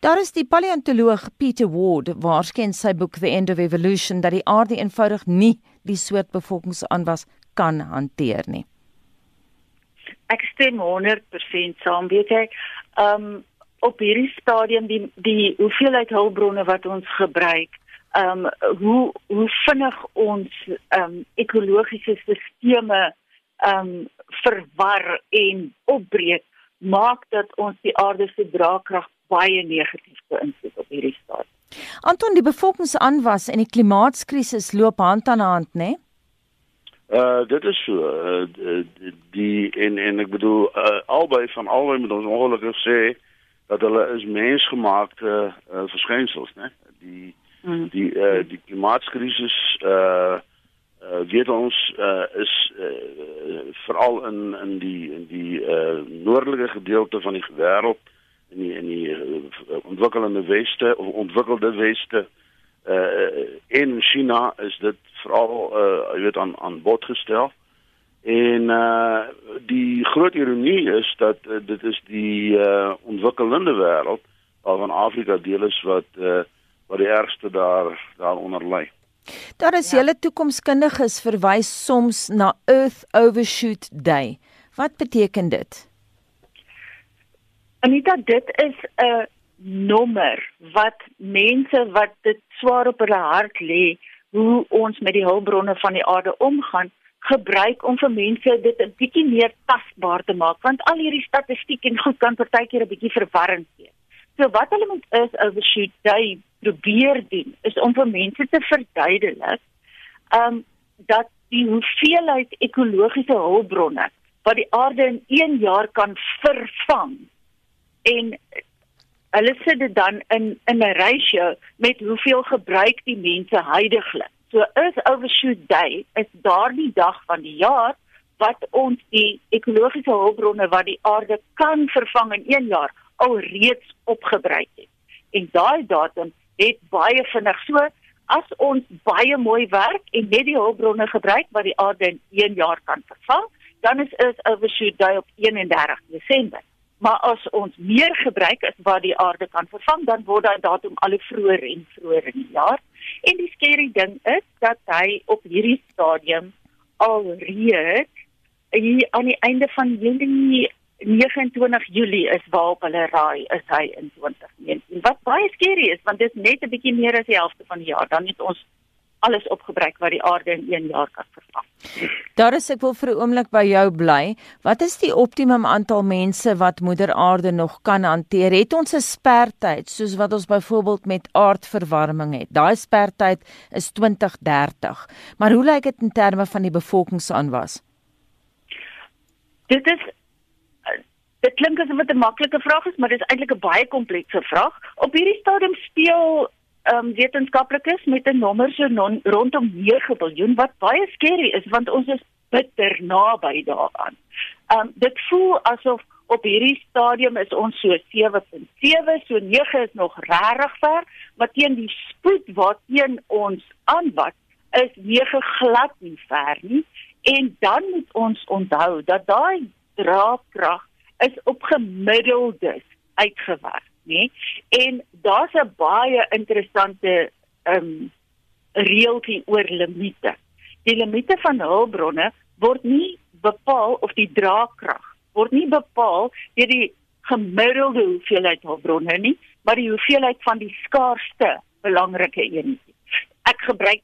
Daar is die paleontoloog Peter Ward waarskyn sy boek The End of Evolution dat die aarde eenvoudig nie die soort bevolkingsaanwas kan hanteer nie. Ek stem 100% saam, weet jy. Um op hierdie stadium die die hoeveelheid hulpbronne wat ons gebruik, um hoe hoe vinnig ons um ekologiese stelsels um verwar en opbreek, maak dat ons die aarde se draagkrag baie negatief beïnvloed op hierdie stadium. Anton, die bevolkingsaanwas en die klimaatskrisis loop hand aan hand, né? Nee? Uh dit is so uh, die en en ek bedoel uh, albei van albei moet ons ongelukkig sê dat hulle is mensgemaakte uh, verskynsels, né? Die mm. die uh, die klimaatskrisis uh uh weet ons uh is uh, veral in in die in die uh noordelike gedeelte van die wêreld in die in die uh, ontwikkelende weste of ontwikkelde weste uh in China is dit veral uh jy weet aan aan bod gestel. En uh die groot ironie is dat uh, dit is die uh ontwikkelende wêreld waarvan Afrika deel is wat uh wat die ergste daar daaronder lê. Daar is ja. hele toekomskundiges verwys soms na Earth Overshoot Day. Wat beteken dit? Anita, dit is 'n nommer wat mense wat dit swaar op hulle hart lê hoe ons met die hulpbronne van die aarde omgaan gebruik om vir mense dit 'n bietjie meer tasbaar te maak want al hierdie statistiek en goed kan partykeer 'n bietjie verwarrend wees. So wat hulle moet is overshoot day probeer doen is om vir mense te verduidelik um dat die hoeveelheid ekologiese hulpbronne wat die aarde in 1 jaar kan vervang en hulle sit dit dan in in 'n ratio met hoeveel gebruik die mense heidaglik. So is overshoot day is daardie dag van die jaar wat ons die ekologiese hulpbronne wat die aarde kan vervang in 1 jaar alreeds opgebruik het. En daai datum het baie vinnig so as ons baie mooi werk en net die hulpbronne gebruik wat die aarde in 1 jaar kan vervang, dan is is overshoot day op 31 Desember. Maar as ons meer gebruik as wat die aarde kan vervang, dan word daai datum al vroeër en vroeër in die jaar. En die skerry ding is dat hy op hierdie stadium al reeds hier aan die einde van Julie 29 Julie is waarop hulle raai is hy in 2019. Wat baie skerry is want dit is net 'n bietjie meer as die helfte van die jaar. Dan het ons alles opgebruik wat die aarde in 1 jaar kan vervang. Daar is ek wil vir 'n oomblik by jou bly. Wat is die optimum aantal mense wat moeder aarde nog kan hanteer? Het ons 'n spertyd soos wat ons byvoorbeeld met aardverwarming het? Daai spertyd is 2030. Maar hoe lyk dit in terme van die bevolkingsaanwas? Dit is dit klink asof dit 'n maklike vraag is, maar dit is eintlik 'n baie komplekse vraag. Op hierdie stadium speel um, wetenskaplikes met 'n nommer so non, rondom 9 miljard wat baie skerry is want ons is bitter naby daaraan. Um dit voel asof op hierdie stadium is ons so 7.7, so 9 is nog regtig ver, maar teen die spoed waarteen ons aanwat is 9 glad nie ver nie. En dan moet ons onthou dat daai draagkrag is op gemiddeldes uitgewerk nê? En daar's 'n baie interessante ehm um, reëltjie oor limite. Die limite van hulpbronne word nie bepaal of die draagkrag word nie bepaal deur die gemiddelde hoeveelheid hulpbronne nie, maar die hoeveelheid van die skaarsste belangrike eenheid. Ek gebruik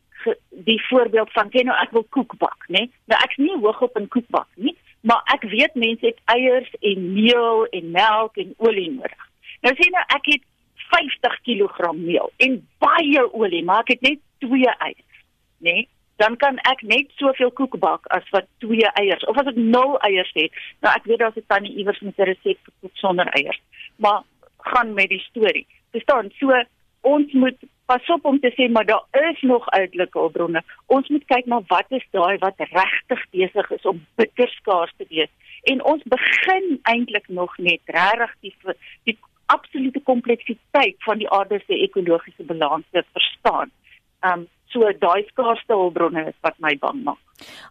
die voorbeeld van ken nou ek wil koek bak, nê? Nou ek's nie hoog op in koek bak nie, maar ek weet mense het eiers en meel en melk en olie nodig. Nou sien nou ek het 50 kg meel en baie olie, maar ek het net 2 eiers, né? Nee? Dan kan ek net soveel koek bak as wat 2 eiers of as ek 0 eiers het. Nou ek weet daar's 'n tannie iewers met 'n resep vir koek sonder eiers. Maar gaan met die storie. Verstaan? So ons moet pas op om te sê maar daar is nog uitelike hulpbronne. Ons moet kyk na wat is daai wat regtig besig is om bitter skaars te wees. En ons begin eintlik nog net regtig die die absolute kompleksiteit van die aarde se ekologiese balans te verstaan. Um So daai skaarste hulpbronne is wat my bang maak.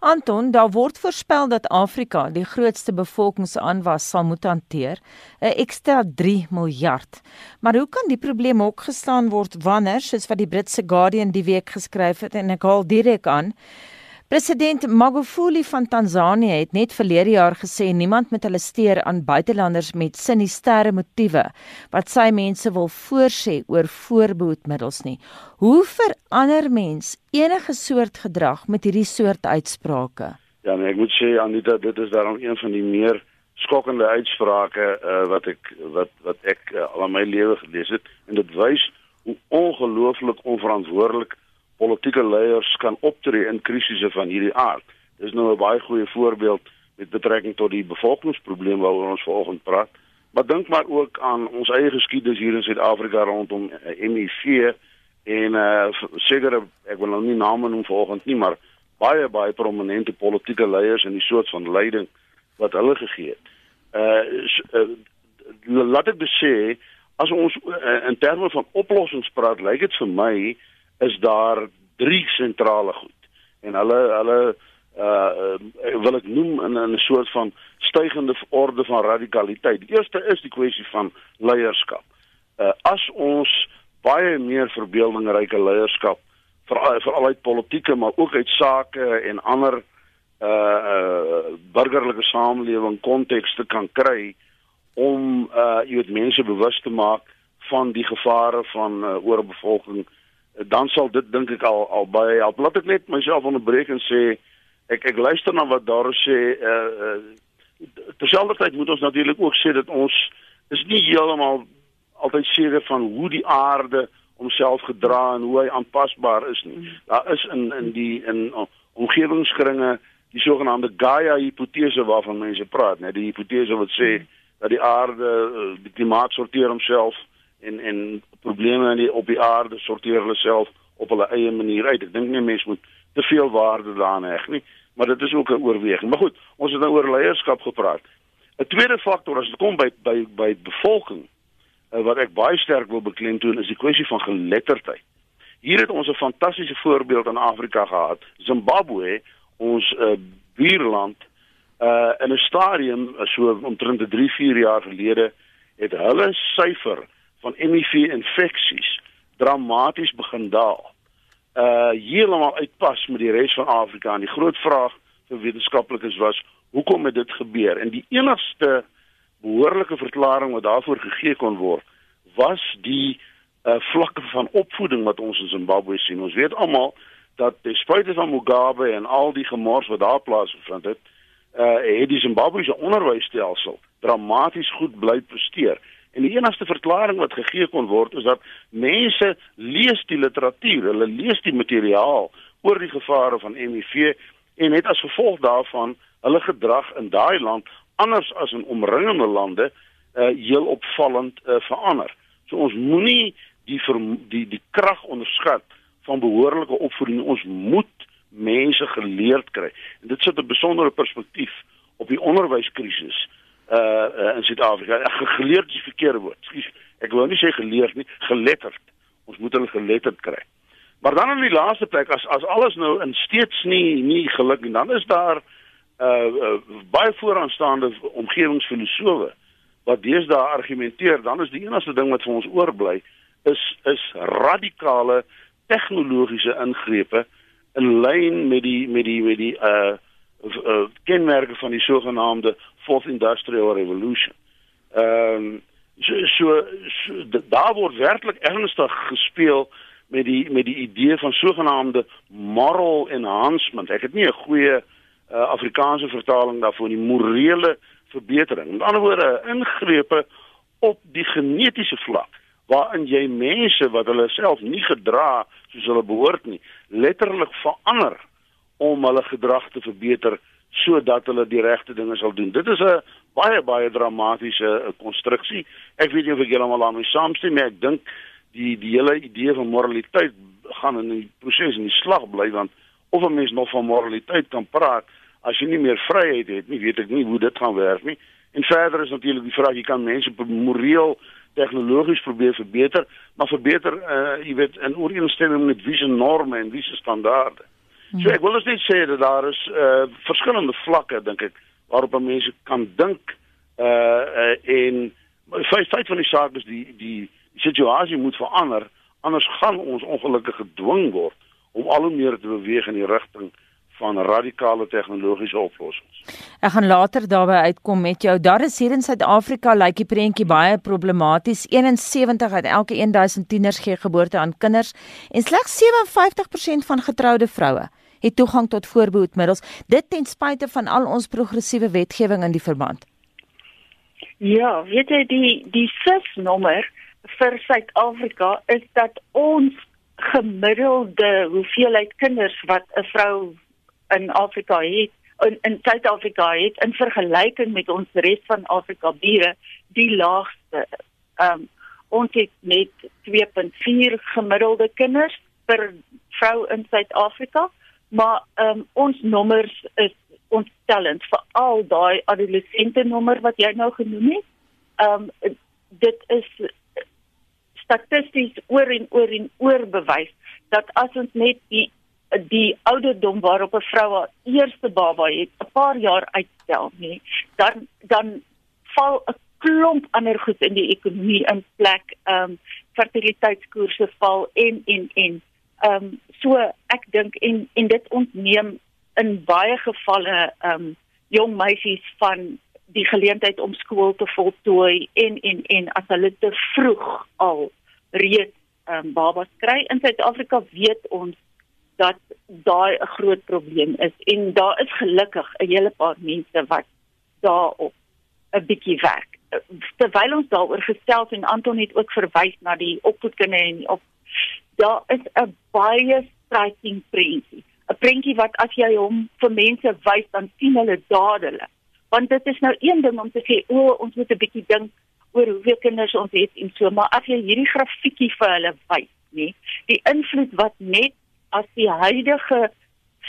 Anton, daar word voorspel dat Afrika die grootste bevolkingsaanwas sal moet hanteer, 'n ekstra 3 miljard. Maar hoe kan die probleem opgeslaan word wanneer, soos wat die Britse Guardian die week geskryf het en ek haal direk aan, President Magufuli van Tansanië het net verlede jaar gesê niemand met hulle steur aan buitelanders met sinistere motiewe wat sy mense wil voorsê oor voorbehoedmiddels nie. Hoe verander mens enige soort gedrag met hierdie soort uitsprake? Ja, nee, ek moet sê Anita, dit is daarom een van die meer skokkende uitsprake uh, wat ek wat wat ek uh, al in my lewe gelees het en dit wys hoe ongelooflik onverantwoordelik politieke leiers kan optree in krisisse van hierdie aard. Dis nou 'n baie goeie voorbeeld met betrekking tot die bevolkingsprobleem waaroor ons vanoggend praat. Maar dink maar ook aan ons eie geskiedenis hier in Suid-Afrika rondom eh, en uh seker ek wil nou nie name noem vanoggend nie, maar baie baie prominente politieke leiers en die soort van leiding wat hulle gegee het. Uh, uh laat ek sê as ons uh, in terme van oplossings praat, lyk dit vir my is daar drie sentrale goed. En hulle hulle uh wil ek noem in 'n soort van stygende orde van radikaliteit. Die eerste is die kwessie van leierskap. Uh as ons baie meer verbeeldingryke leierskap veral uit politieke maar ook uit sake en ander uh uh burgerlike samelewing kontekste kan kry om uh jy weet mense bewus te maak van die gevare van uh, oorbevolking dan sal dit dink ek al al baie help. Laat ek net myself onderbreek en sê ek ek luister na wat daar sê uh, uh terselfdertyd moet ons natuurlik ook sê dat ons is nie heeltemal altyd seker van hoe die aarde homself gedra en hoe hy aanpasbaar is nie. Daar is in in die in omgewingskringe die sogenaamde Gaia hipotese waarvan mense praat, net die hipotese wat sê dat die aarde die klimaat sorteer homself en en probleme in die op die aarde sorteer hulle self op hulle eie manier uit. Ek dink nie mense moet te veel waarde daaraan heg nie, maar dit is ook 'n oorweging. Maar goed, ons het nou oor leierskap gepraat. 'n Tweede faktor as dit kom by by by bevolking uh, wat ek baie sterk wil beklemtoon is die kwessie van geletterdheid. Hier het ons 'n fantastiese voorbeeld in Afrika gehad. Zimbabwe, ons uh, buurland, uh in 'n stadium so omtrent 3, 4 jaar gelede het hulle syfer van HIV-infeksies dramaties begin daal. Uh heeltemal uitpas met die res van Afrika en die groot vraag vir wetenskaplikes was hoekom het dit gebeur? En die enigste behoorlike verklaring wat daarvoor gegee kon word was die uh vlakke van opvoeding wat ons in Zimbabwe sien. Ons weet almal dat ten spyte van Mugabe en al die gemors wat daar plaasgevind het, uh het die Zimbabwese onderwysstelsel dramaties goed bly presteer. En die enigste verklaring wat gegee kon word is dat mense lees die literatuur, hulle lees die materiaal oor die gevare van HIV en het as gevolg daarvan hulle gedrag in daai land anders as in omringende lande uh heel opvallend uh, verander. So ons moenie die die die krag onderskat van behoorlike opvoeding. Ons moet mense geleerd kry. En dit sit 'n besondere perspektief op die onderwyskrisis uh, uh in Suid-Afrika. Geleerd is die verkeerde woord. Skus, ek wou nie sê geleerd nie, geletterd. Ons moet hulle geletterd kry. Maar dan in die laaste plek as as alles nou in steeds nie nie geluk nie, dan is daar uh, uh baie vooraanstaande omgewingsfilosowe wat deesdae argumenteer, dan is die enigste ding wat vir ons oorbly is is radikale tegnologiese ingrepe in lyn met die met die met die uh uh, kenmerke van die sogenaamde fourth industrial revolution. Ehm um, so, so, so daar word werklik ernstig gespeel met die met die idee van sogenaamde moral enhancement. Ek het nie 'n goeie uh, Afrikaanse vertaling daarvoor nie, morele verbetering. Met ander woorde, ingrepe op die genetiese vlak waarin jy mense wat hulle self nie gedra soos hulle behoort nie, letterlik verander om hulle gedrag te verbeter sodat hulle die regte dinge sal doen. Dit is 'n baie baie dramatiese eh, konstruksie. Ek weet nie of ek heeltemal daarmee saamstem nie, ek dink die die hele idee van moraliteit gaan in die proses in die slag bly want of 'n mens nog van moraliteit kan praat as jy nie meer vryheid het nie, weet ek nie hoe dit gaan werk nie. En verder is natuurlik die vraag jy kan mense moreel tegnologies probeer verbeter, maar verbeter uh jy weet in ooreenstemming met wie se norme en wie se standaarde. So hmm. ek wil net sê dat daar is uh verskillende vlakke dink ek waarop mense kan dink uh, uh en feit feit van die saak is die die situasie moet verander anders gaan ons ongelukkig gedwing word om al hoe meer te beweeg in die rigting van radikale tegnologiese oplossings. Ek gaan later daarby uitkom met jou. Daar is hier in Suid-Afrika lyk die prentjie baie problematies. 71 uit elke 1000 tieners gee geboorte aan kinders en slegs 57% van getroude vroue het toegang tot voorbehoedmiddels. Dit ten spyte van al ons progressiewe wetgewing in die verband. Ja, weet jy die die SIS nommer vir Suid-Afrika is dat ons gemiddelde hoeveelheid kinders wat 'n vrou in Afrika het in in Suid-Afrika het in vergelyking met ons res van Afrika bure die laagste. Ehm um, ons het net 2.4 gemiddelde kinders per vrou in Suid-Afrika, maar ehm um, ons nommers is ontstellend vir al daai adolessente nommer wat jy nou genoem het. Ehm um, dit is statisties oor en oor en oor bewys dat as ons net die die ouderdom waarop 'n vrou haar eerste baba het, 'n paar jaar uitstel, nê, dan dan val 'n klomp ander goed in die ekonomie in plek. Ehm um, fertiliteitskoerse val en en en ehm um, so ek dink en en dit ontneem in baie gevalle ehm um, jong meisies van die geleentheid om skool te voltooi en en en as hulle te vroeg al reeds ehm um, babas kry in Suid-Afrika weet ons dat daai 'n groot probleem is en daar is gelukkig 'n hele paar mense wat daarop 'n bietjie werk. Terwyl ons daaroor gesels en Anton het ook verwys na die opvoedkunde en op daar is 'n baie striking prentjie 'n prentjie wat as jy hom vir mense wys dan sien hulle dadelik. Want dit is nou een ding om te sê o, ons moet 'n bietjie dink oor hoeveel kinders ons het en so, maar as jy hierdie grafiekie vir hulle wys, nê, die invloed wat net as die huidige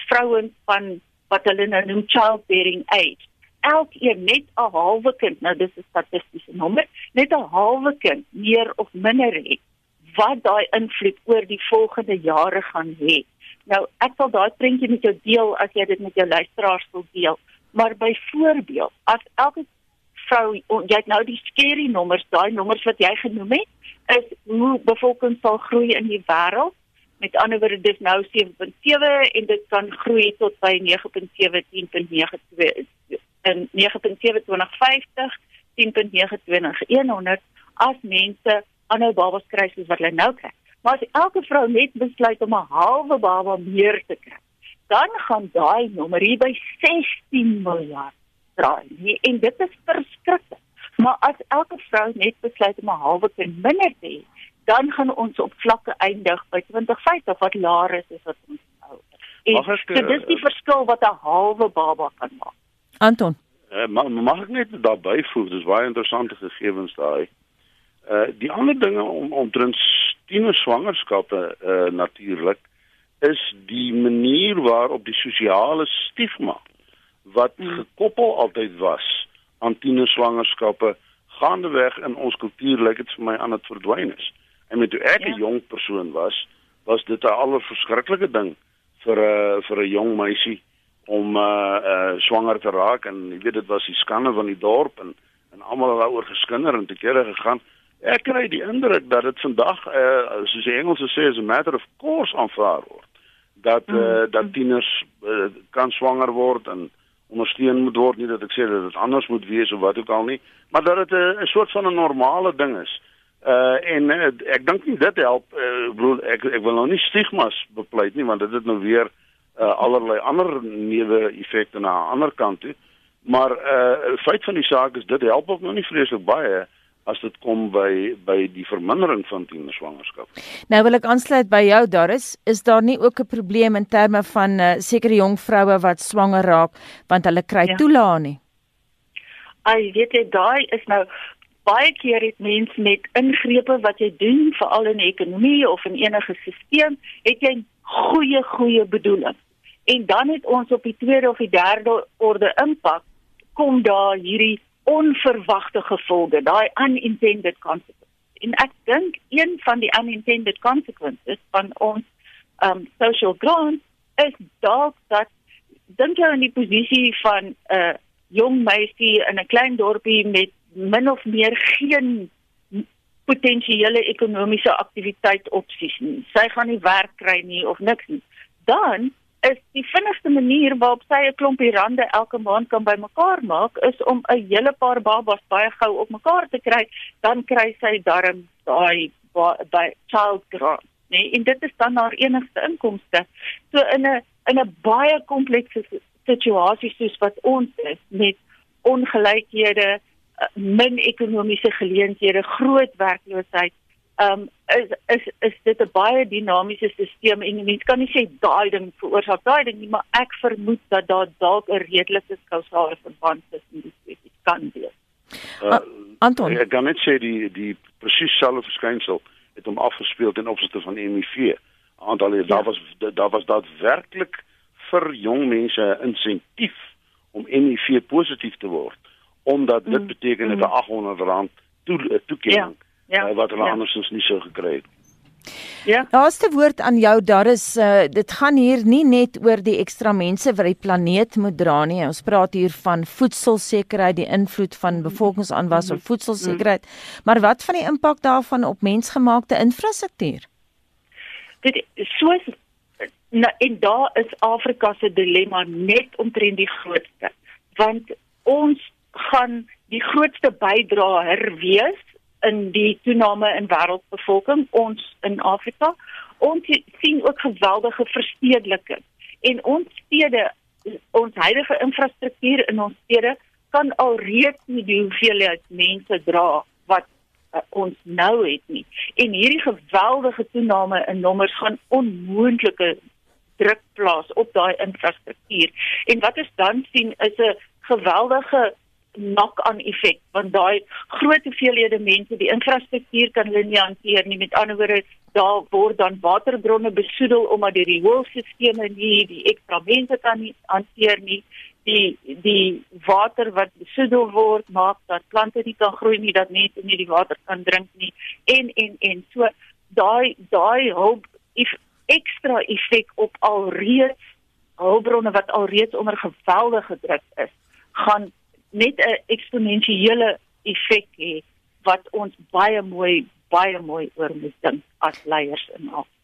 vrouens van wat hulle nou noem childbearing age elkeen net 'n halwe kind, nou dis 'n statistiese nommer, net 'n halwe kind meer of minder het wat daai invloed oor die volgende jare gaan hê. Nou, ek sal daai prentjie met jou deel as jy dit met jou luisteraars wil deel. Maar byvoorbeeld, as elke vrou jy het nou die skerry nommers, daai nommers wat jy genoem het, is hoe bevolking sal groei in die wêreld. Met ander woorde, dis nou 7.7 en dit kan groei tot by 9.7 10.92 en 9.7 2050 10.92 100 as mense aanhou babas kry soos wat hulle nou kry. Maar as elke vrou net besluit om 'n halwe baba meer te kry, dan gaan daai nommer hier by 16 miljard draai. Nee, en dit is verskriklik. Maar as elke vrou net besluit om 'n halwe kind minder te hê, dan gaan ons op vlakke eindig by 2050 wat laer is as wat ons nou is. En ek, so dis die uh, verskil wat 'n halwe baba kan maak. Anton, uh, mag, mag ek net daarby voeg, dis baie interessante gegevens daai. Uh die ander dinge om omtrent tiener swangerskappe uh natuurlik is die manier waarop die sosiale stigma wat hmm. gekoppel altyd was aan tiener swangerskappe gaandeweg in ons kultuur lyk dit vir my aan het verdwyn is. En met toe ek 'n ja. jong persoon was, was dit 'n allerverskriklike ding vir 'n uh, vir 'n jong meisie om uh uh swanger te raak en jy weet dit was die skande van die dorp en en almal het daaroor geskinder en te kere gegaan. Ek kry die indruk dat dit vandag eh uh, soos die Engelse sê as a matter of course aanvaar word dat eh uh, dat tieners uh, kan swanger word en ondersteun moet word nie dat ek sê dat dit anders moet wees of wat ook al nie maar dat dit 'n soort van 'n normale ding is. Uh en uh, ek dink nie dit help uh, bedoel ek ek wil nou nie stigmas bepleit nie want dit het nou weer uh, allerlei ander newe effekte na aan die ander kant toe. Maar uh feit van die saak is dit help ook nog nie vreeslik baie as dit kom by by die vermindering van tienerswangerskap. Nou wil ek aansluit by jou Doris, is daar nie ook 'n probleem in terme van uh, sekere jong vroue wat swanger raak want hulle kry ja. toelaat nie? Ai, weet jy, daai is nou baie keer het mense met ingrepe wat jy doen veral in die ekonomie of in enige stelsel, het jy goeie goeie bedoeling. En dan het ons op die tweede of die derde orde impak kom daar hierdie onverwagte gevolge, daai unintended consequences. En ek dink een van die unintended consequences van ons um social grant is dalk dat dink jy in die posisie van 'n uh, jong meisie in 'n klein dorpie met min of meer geen potensiële ekonomiese aktiwiteit opsies nie. Sy gaan nie werk kry nie of niks nie. Dan is die vinnigste manier waarop sy 'n klompie rande elke maand kan bymekaar maak is om 'n hele paar babas baie gou op mekaar te kry, dan kry sy darm daai by child grant, nee, en dit is dan haar enigste inkomste. So in 'n in 'n baie komplekse situasie soos wat ons is met ongelykhede, min ekonomiese geleenthede, groot werkloosheid, um, is is is dit 'n baie dinamiese stelsel en mense kan nie sê daai ding veroorsaak daai ding nie, maar ek vermoed dat daar dalk 'n redelike kausale verband tussen die twee kan wees. Uh, Anton, ek kan net sê die die presies selfde verskynsel het hom afgespeel ten opsigte van HIV. Aantal ja. daar was daar was daadwerklik vir jong mense 'n insentief om HIV positief te word omdat dit mm. beteken dat mm. 'n 800 rand toe toekenning ja ja, uh, wat hulle ja. andersins nie sou gekry het. Ja. Laaste woord aan jou, daar is uh, dit gaan hier nie net oor die ekstra mense wat die planeet moet dra nie. Ons praat hier van voedselsekerheid, die invloed van bevolkingsaanwas op voedselsekerheid, maar wat van die impak daarvan op mensgemaakte infrastruktuur? Dit soos nou en daar is Afrika se dilemma net omtrent die grootste, want ons gaan die grootste bydraer wees in die toename in wêreldbevolking ons in Afrika. Ons sien ook geweldige verstedeliking en ons stede ons huidige infrastruktuur in ons stede kan alreeds nie die hoeveelheid mense dra wat uh, ons nou het nie. En hierdie geweldige toename in nommers gaan onmoontlike druk plaas op daai infrastruktuur. En wat ons dan sien is 'n geweldige knock-on effek want daai groot hoeveelhede mense die infrastruktuur kan hulle nie hanteer nie. Met ander woorde daar word dan waterbronne besoedel omdat die rioolstelsels nie die ekstra mense kan nie hanteer nie. Die die water wat besoedel word maak dat plante nie kan groei nie dat mense nie die water kan drink nie. En en en so daai daai hulp if ekstra effek op alreeds hulpbronne wat alreeds onder geweldige druk is gaan net 'n eksponensiële effek hê wat ons baie mooi baie mooi oor moet dink as leiers in Afrika.